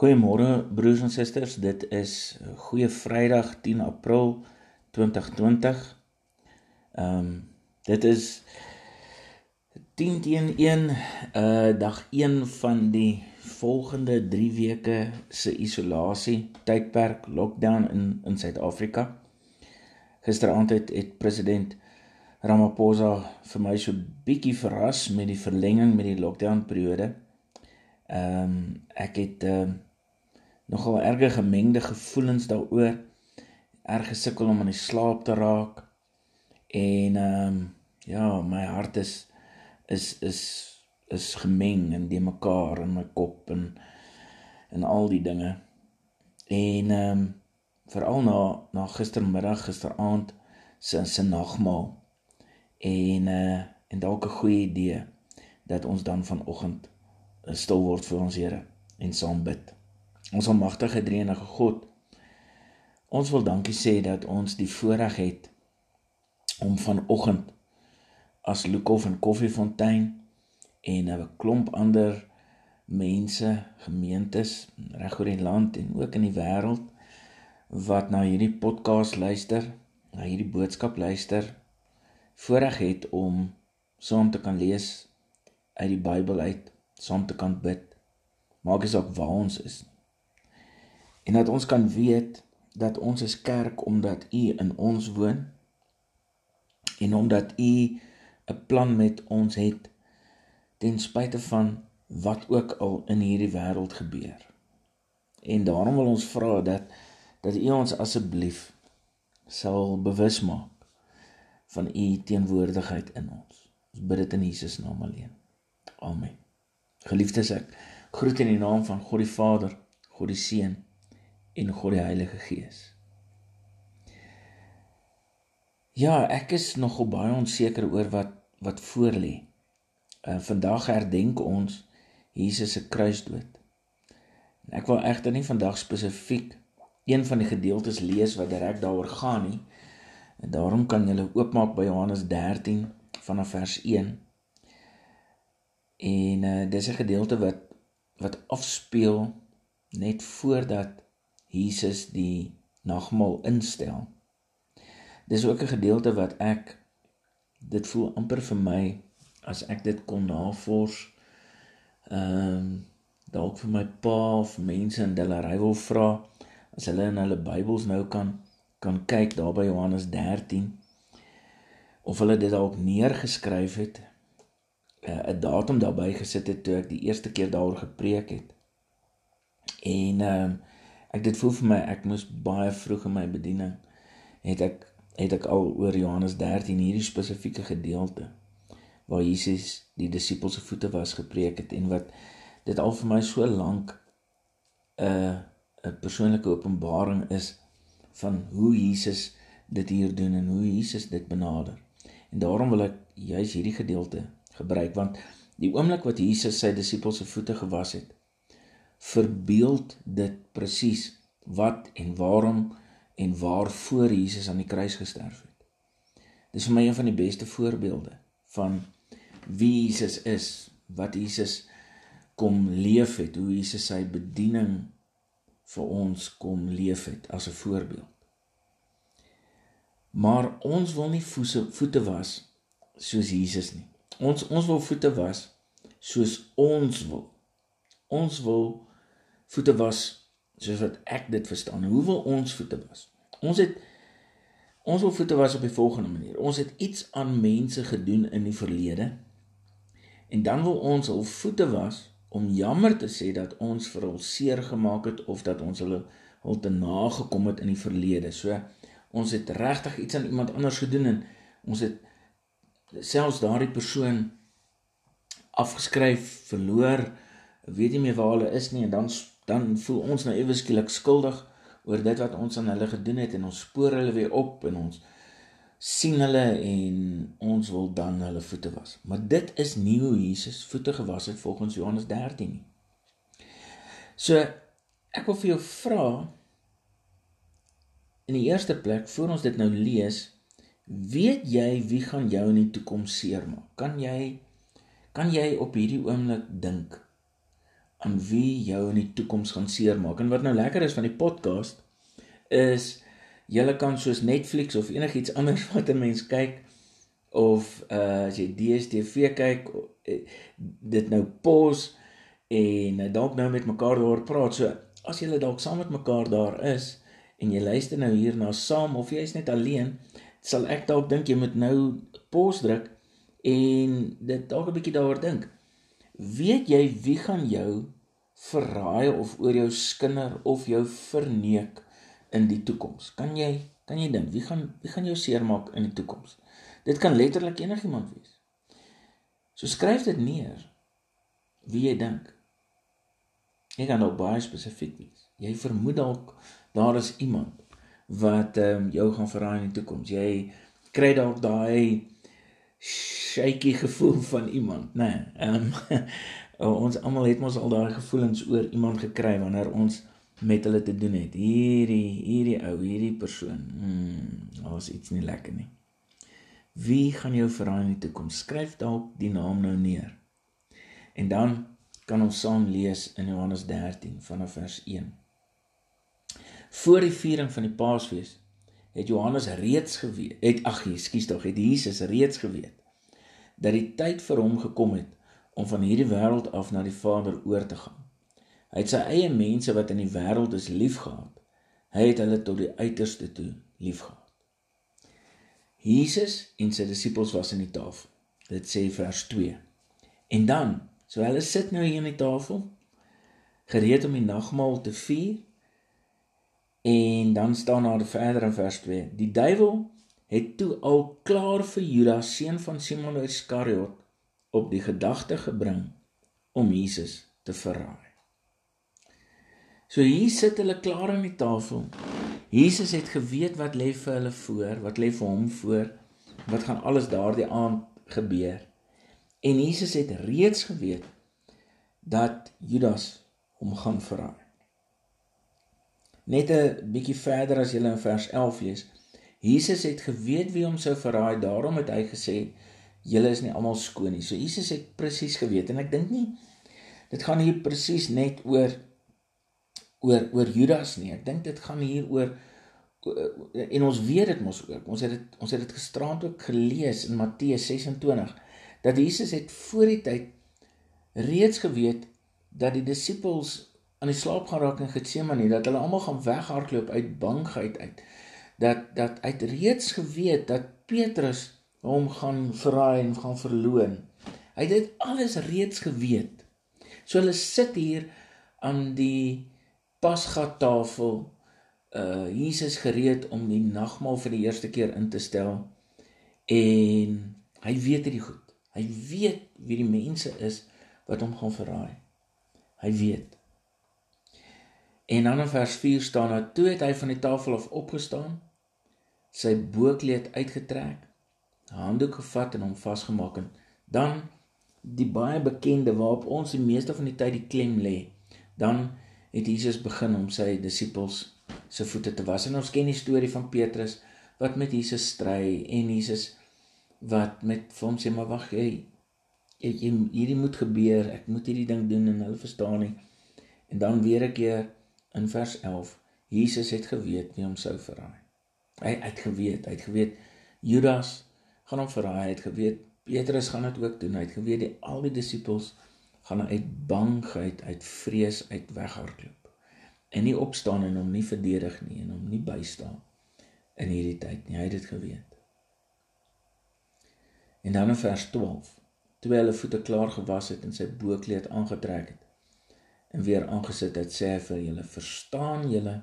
Goeiemôre broers en susters. Dit is goeie Vrydag 10 April 2020. Ehm um, dit is 10 teen 1 uh dag 1 van die volgende 3 weke se isolasie tydperk lockdown in in Suid-Afrika. Gisteraand het, het president Ramaphosa vir my so bietjie verras met die verlenging met die lockdown periode. Ehm um, ek het ehm uh, nogal erge gemengde gevoelens daaroor. Erg gesukkel om aan die slaap te raak. En ehm um, ja, my hart is is is is gemeng in die mekaar in my kop en en al die dinge. En ehm um, veral na na gistermiddag, gisteraand se se nagmaal. En uh en dalk 'n goeie idee dat ons dan vanoggend stil word vir ons Here en saam bid. Ons almagtige Drie-enige God. Ons wil dankie sê dat ons die voorreg het om vanoggend as Lukof en Koffiefontein en 'n klomp ander mense, gemeentes reg oor die land en ook in die wêreld wat na hierdie podcast luister, na hierdie boodskap luister, voorreg het om saam te kan lees uit die Bybel uit, saam te kan bid. Maak dit ook waar ons is en dat ons kan weet dat ons is kerk omdat u in ons woon en omdat u 'n plan met ons het ten spyte van wat ook al in hierdie wêreld gebeur. En daarom wil ons vra dat dat u ons asseblief sal bewus maak van u teenwoordigheid in ons. Ons bid dit in Jesus naam alleen. Amen. Geliefdes ek groet in die naam van God die Vader, God die Seun en God die Heilige Gees. Ja, ek is nogal baie onseker oor wat wat voor lê. Uh vandag herdenk ons Jesus se kruisdood. En ek wil egter nie vandag spesifiek een van die gedeeltes lees wat direk daaroor gaan nie. En daarom kan jy oopmaak by Johannes 13 vanaf vers 1. En uh dis 'n gedeelte wat wat afspeel net voordat Jesus die nagmaal instel. Dis ook 'n gedeelte wat ek dit voel amper vir my as ek dit kon navors. Ehm um, dalk vir my pa of mense in Delary wil vra as hulle in hulle Bybels nou kan kan kyk daar by Johannes 13 of hulle dit dalk neergeskryf het eh, 'n uh, datum daarby gesit het toe ek die eerste keer daaroor gepreek het. En ehm uh, ek dit voel vir my ek moes baie vroeg in my bediening het ek het ek al oor Johannes 13 hierdie spesifieke gedeelte waar Jesus die disippels se voete was gepreek het en wat dit al vir my so lank 'n 'n persoonlike openbaring is van hoe Jesus dit hier doen en hoe Jesus dit benader. En daarom wil ek juis hierdie gedeelte gebruik want die oomblik wat Jesus sy disippels se voete gewas het, verbeeld dit presies wat en waarom en waarvoor Jesus aan die kruis gesterf het. Dis vir my een van die beste voorbeelde van wie Jesus is, wat Jesus kom leef het, hoe Jesus sy bediening vir ons kom leef het as 'n voorbeeld. Maar ons wil nie voete voete was soos Jesus nie. Ons ons wil voete was soos ons wil. Ons wil voete was soos wat ek dit verstaan. Hoe wil ons voete was? Ons het ons wil voete was op die volgende manier. Ons het iets aan mense gedoen in die verlede en dan wil ons hul voete was om jammer te sê dat ons vir hul seer gemaak het of dat ons hulle hul te nagekom het in die verlede. So ons het regtig iets aan iemand anders gedoen en ons het selfs daardie persoon afgeskryf, verloor, weet nie meer waar hulle is nie en dan dan voel ons nou ewe skielik skuldig oor dit wat ons aan hulle gedoen het en ons spoor hulle weer op en ons sien hulle en ons wil dan hulle voete was. Maar dit is nie hoe Jesus voete gewas het volgens Johannes 13 nie. So ek wil vir jou vra in die eerste plek voor ons dit nou lees, weet jy wie gaan jou in die toekoms seermaak? Kan jy kan jy op hierdie oomblik dink aan wie jou in die toekoms gaan seermaak. En wat nou lekker is van die podcast is jy kan soos Netflix of enigiets anders wat 'n mens kyk of uh as jy DStv kyk eh, dit nou pause en uh, dalk nou met mekaar daar praat. So as jy dalk saam met mekaar daar is en jy luister nou hier na saam of jy is net alleen, sal ek dalk dink jy moet nou pause druk en dit dalk 'n bietjie daaroor dink. Weet jy wie gaan jou verraai of oor jou skinder of jou verneek in die toekoms? Kan jy kan jy dink wie gaan wie gaan jou seermaak in die toekoms? Dit kan letterlik enigiemand wees. So skryf dit neer wie jy dink. Jy gaan nou baie spesifiek wees. Jy vermoed dalk daar is iemand wat ehm um, jou gaan verraai in die toekoms. Jy kry dalk daai shaky gevoel van iemand, né? Nee, ehm um, ons almal het mos al daai gevoelens oor iemand gekry wanneer ons met hulle te doen het. Hierdie hierdie ou, hierdie persoon. Hmm, was iets nie lekker nie. Wie gaan jou verraai in die toekoms? Skryf dalk die naam nou neer. En dan kan ons saam lees in Johannes 13 vanaf vers 1. Voor die viering van die Paasfees het Johannes reeds geweet, het ag, ekskuus tog, het Jesus reeds geweet dat die tyd vir hom gekom het om van hierdie wêreld af na die Vader oor te gaan. Hy het sy eie mense wat in die wêreld is liefgehad. Hy het hulle tot die uiterste toe liefgehad. Jesus en sy disippels was aan die tafel. Dit sê vers 2. En dan, so hulle sit nou hier aan die tafel, gereed om die nagmaal te vier, En dan staan daar verder in vers 2: Die duiwel het toe al klaar vir Judas seun van Simon Iskariot op die gedagte gebring om Jesus te verraai. So hier sit hulle klaar aan die tafel. Jesus het geweet wat lê vir hulle voor, wat lê vir hom voor, wat gaan alles daardie aand gebeur. En Jesus het reeds geweet dat Judas hom gaan verraai. Net 'n bietjie verder as jy in vers 11 lees. Jesus het geweet wie hom sou verraai, daarom het hy gesê julle is nie almal skoon nie. So Jesus het presies geweet en ek dink nie dit gaan hier presies net oor oor oor Judas nie. Ek dink dit gaan hier oor en ons weet dit mos ook. Ons het dit ons het dit gisteraand ook gelees in Matteus 26 dat Jesus het voor die tyd reeds geweet dat die disippels aan die slaap gaan raak in Getsemane dat hulle almal gaan weghardloop uit bangheid uit. Dat dat uit reeds geweet dat Petrus hom gaan verraai en gaan verloon. Hy het dit alles reeds geweet. So hulle sit hier aan die pasga tafel uh Jesus gereed om die nagmaal vir die eerste keer in te stel. En hy weet dit goed. Hy weet wie die mense is wat hom gaan verraai. Hy weet En dan in vers 4 staan daar: "Toe het hy van die tafel af opgestaan, sy boekleed uitgetrek, handdoek gevat en hom vasgemaak en dan die baie bekende waarop ons die meeste van die tyd die klem lê. Dan het Jesus begin om sy disippels se voete te was. En ons ken die storie van Petrus wat met Jesus stry en Jesus wat met vir hom sê maar wag jy hierdie moet gebeur ek moet hierdie ding doen en hulle verstaan nie en dan weer 'n keer in vers 11 Jesus het geweet wie hom sou verraai. Hy het geweet, hy het geweet Judas gaan hom verraai, hy het geweet Petrus gaan dit ook doen. Hy het geweet die al die disippels gaan uit bangheid, uit vrees uit weghardloop. En nie opstaan en hom nie verdedig nie en hom nie bystaan in hierdie tyd nie. Hy het dit geweet. En dan in vers 12, toe hy hulle voete klaar gewas het en sy boekleed aangetrek het, en weer aangesit het sê vir julle verstaan julle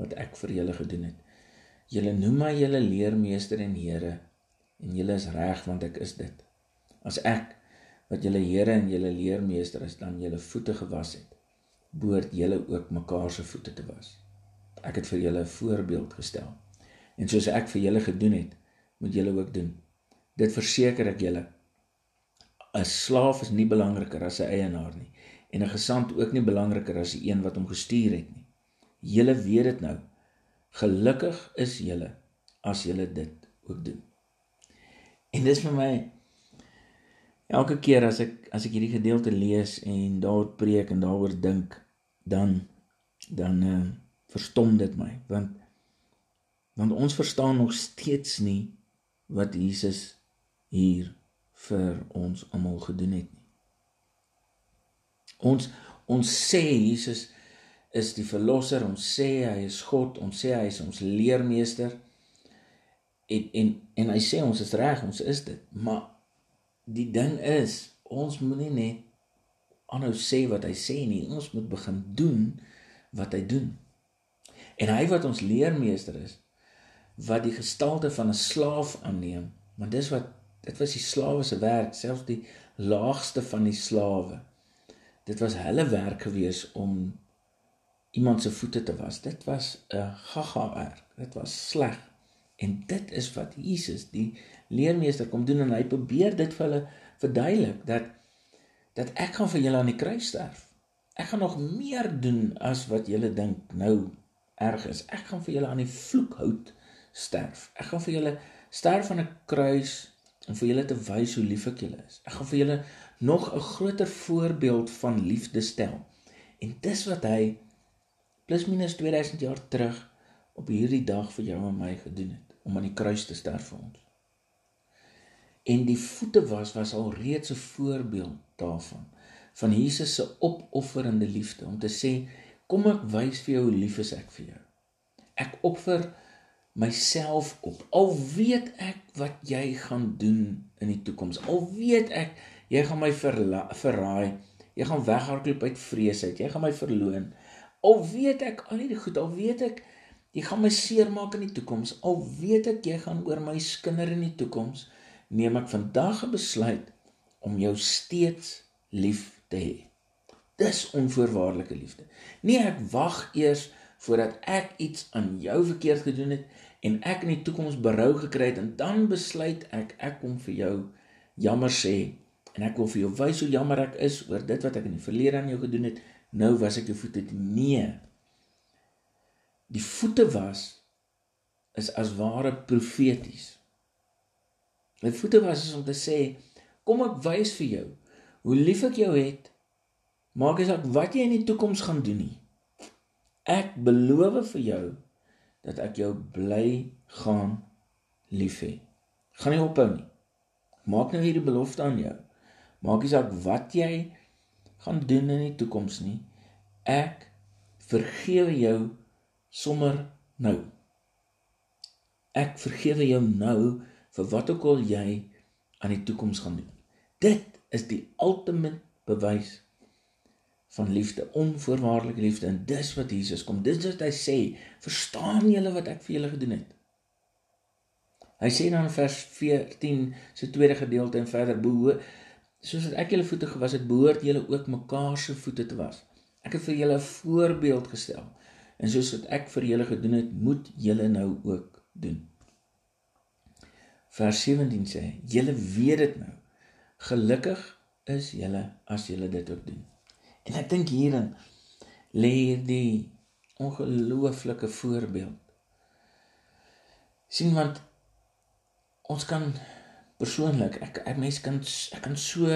wat ek vir julle gedoen het? Julle noem my julle leermeester en Here en julle is reg want ek is dit. As ek wat julle Here en julle leermeester is dan julle voete gewas het behoort julle ook mekaar se voete te was. Ek het vir julle 'n voorbeeld gestel. En soos ek vir julle gedoen het moet julle ook doen. Dit verseker ek julle 'n slaaf is nie belangriker as 'n eienaar nie en 'n gesant ook nie belangriker as die een wat hom gestuur het nie. Julle weet dit nou. Gelukkig is julle as julle dit ook doen. En dis vir my Elke keer as ek as ek hierdie gedeelte lees en daaroor preek en daaroor dink, dan dan uh, verstom dit my want want ons verstaan nog steeds nie wat Jesus hier vir ons almal gedoen het. Ons ons sê Jesus is die verlosser, ons sê hy is God, ons sê hy is ons leermeester. En en en hy sê ons is reg, ons is dit. Maar die ding is, ons moenie net aanhou sê wat hy sê nie. Ons moet begin doen wat hy doen. En hy wat ons leermeester is, wat die gestalte van 'n slaaf aanneem, want dis wat dit was die slawe se werk, selfs die laagste van die slawe. Dit was hulle werk gewees om iemand se voete te was. Dit was 'n gaga werk. Dit was sleg. En dit is wat Jesus, die leermeester kom doen en hy probeer dit vir hulle verduidelik dat dat ek gaan vir julle aan die kruis sterf. Ek gaan nog meer doen as wat julle dink nou erg is. Ek gaan vir julle aan die vloekhout sterf. Ek gaan vir julle sterf aan 'n kruis om vir julle te wys hoe lief ek julle is. Ek gaan vir julle nog 'n groter voorbeeld van liefde stel. En dis wat hy plus minus 2000 jaar terug op hierdie dag vir jou en my gedoen het om aan die kruis te sterf vir ons. En die voete was was al reeds 'n voorbeeld daarvan van Jesus se opofferende liefde om te sê kom ek wys vir jou hoe lief is ek vir jou. Ek offer myself op. Al weet ek wat jy gaan doen in die toekoms. Al weet ek jy gaan my verraai. Jy gaan weghardloop uit vrees uit. Jy gaan my verloon. Al weet ek al hierdie goed, al weet ek jy gaan my seermaak in die toekoms. Al weet ek jy gaan oor my skinder in die toekoms, neem ek vandag 'n besluit om jou steeds lief te hê. Dis onvoorwaardelike liefde. Nee, ek wag eers voordat ek iets aan jou verkeerd gedoen het en ek in die toekoms berou gekry het en dan besluit ek ek kom vir jou jammer sê en ek wil vir jou wys hoe jammer ek is oor dit wat ek in die verlede aan jou gedoen het. Nou was ek jou voete te nee. Die voete was is as ware profeties. My voete was is om te sê kom ek wys vir jou hoe lief ek jou het. Maak nie saak wat jy in die toekoms gaan doen nie. Ek beloof vir jou dat ek jou bly gaan lief hê. Gaan nie ophou nie. Maak nou hierdie belofte aan jou. Maak nie saak wat jy gaan doen in die toekoms nie. Ek vergewe jou sommer nou. Ek vergewe jou nou vir wat ook al jy aan die toekoms gaan doen. Dit is die ultimate bewys van liefde, onvoorwaardelike liefde en dis wat Jesus kom. Dis wat hy sê, verstaan julle wat ek vir julle gedoen het? Hy sê dan in vers 14 se tweede gedeelte en verder behoort soos ek julle voete gewas het, behoort julle ook mekaar se voete te was. Ek het vir julle 'n voorbeeld gestel. En soos wat ek vir julle gedoen het, moet julle nou ook doen. Vers 17 sê: "Julle weet dit nou. Gelukkig is julle as julle dit ook doen." En ek dink hierin lê die ongelooflike voorbeeld. sien want ons kan persoonlik ek ek mens kan ek kan so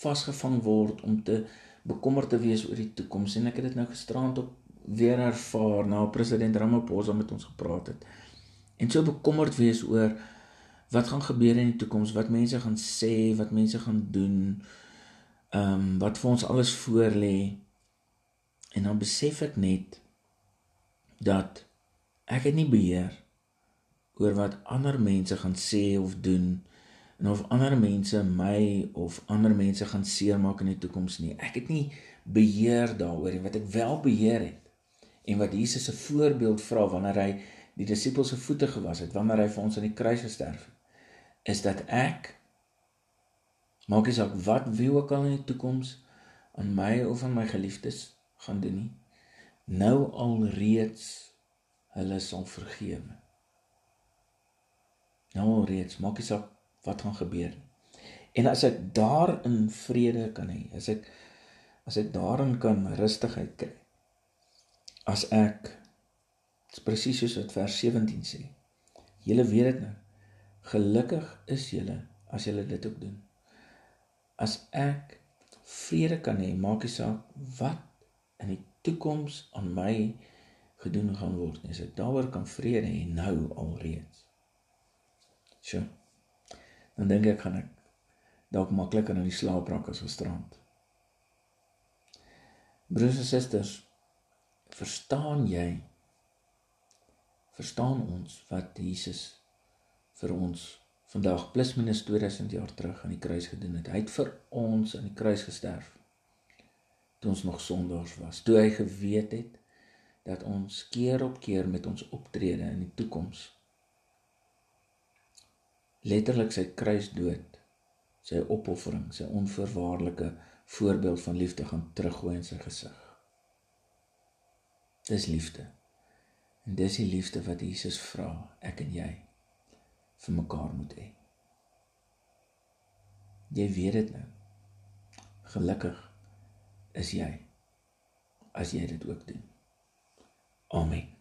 vasgevang word om te bekommerd te wees oor die toekoms en ek het dit nou gisterand op weer ervaar na president Ramaphosa met ons gepraat het. En so bekommerd wees oor wat gaan gebeur in die toekoms, wat mense gaan sê, wat mense gaan doen ehm um, wat vir ons alles voor lê. En dan besef ek net dat ek het nie beheer oor wat ander mense gaan sê of doen en of ander mense my of ander mense gaan seermaak in die toekoms nie. Ek het nie beheer daaroor nie. Wat ek wel beheer het en wat Jesus se voorbeeld vra wanneer hy die disippels se voete gewas het, wanneer hy vir ons aan die kruis gesterf het, is dat ek Maak nie saak wat wie ook al in die toekoms aan my of aan my geliefdes gaan doen nie. Nou al reeds hulle sal vergewe. Nou al reeds maak nie saak wat gaan gebeur nie. En as ek daarin vrede kan hê, as ek as ek daarin kan rustigheid kry. As ek dis presies soos wat vers 17 sê. Julle weet dit nou. Gelukkig is julle as julle dit ook doen as ek vrede kan hê, maak nie saak wat in die toekoms aan my gedoen gaan word nie. As ek daaroor kan vrede hê nou alreeds. Sjoe. Dan dink ek gaan ek dalk makliker in die slaap raak as gisterand. Broers en susters, verstaan jy verstaan ons wat Jesus vir ons vandag plus minus 2000 jaar terug aan die kruis gedoen het. Hy het vir ons aan die kruis gesterf toe ons nog sondaars was. Toe hy geweet het dat ons keer op keer met ons optrede in die toekoms letterlik sy kruisdood, sy opoffering, sy onvoorwaardelike voorbeeld van liefde gaan teruggooi in sy gesig. Dis liefde. En dis die liefde wat Jesus vra, ek en jy vir mekaar moet hê. Jy weet dit nou. Gelukkig is jy as jy dit ook doen. Amen.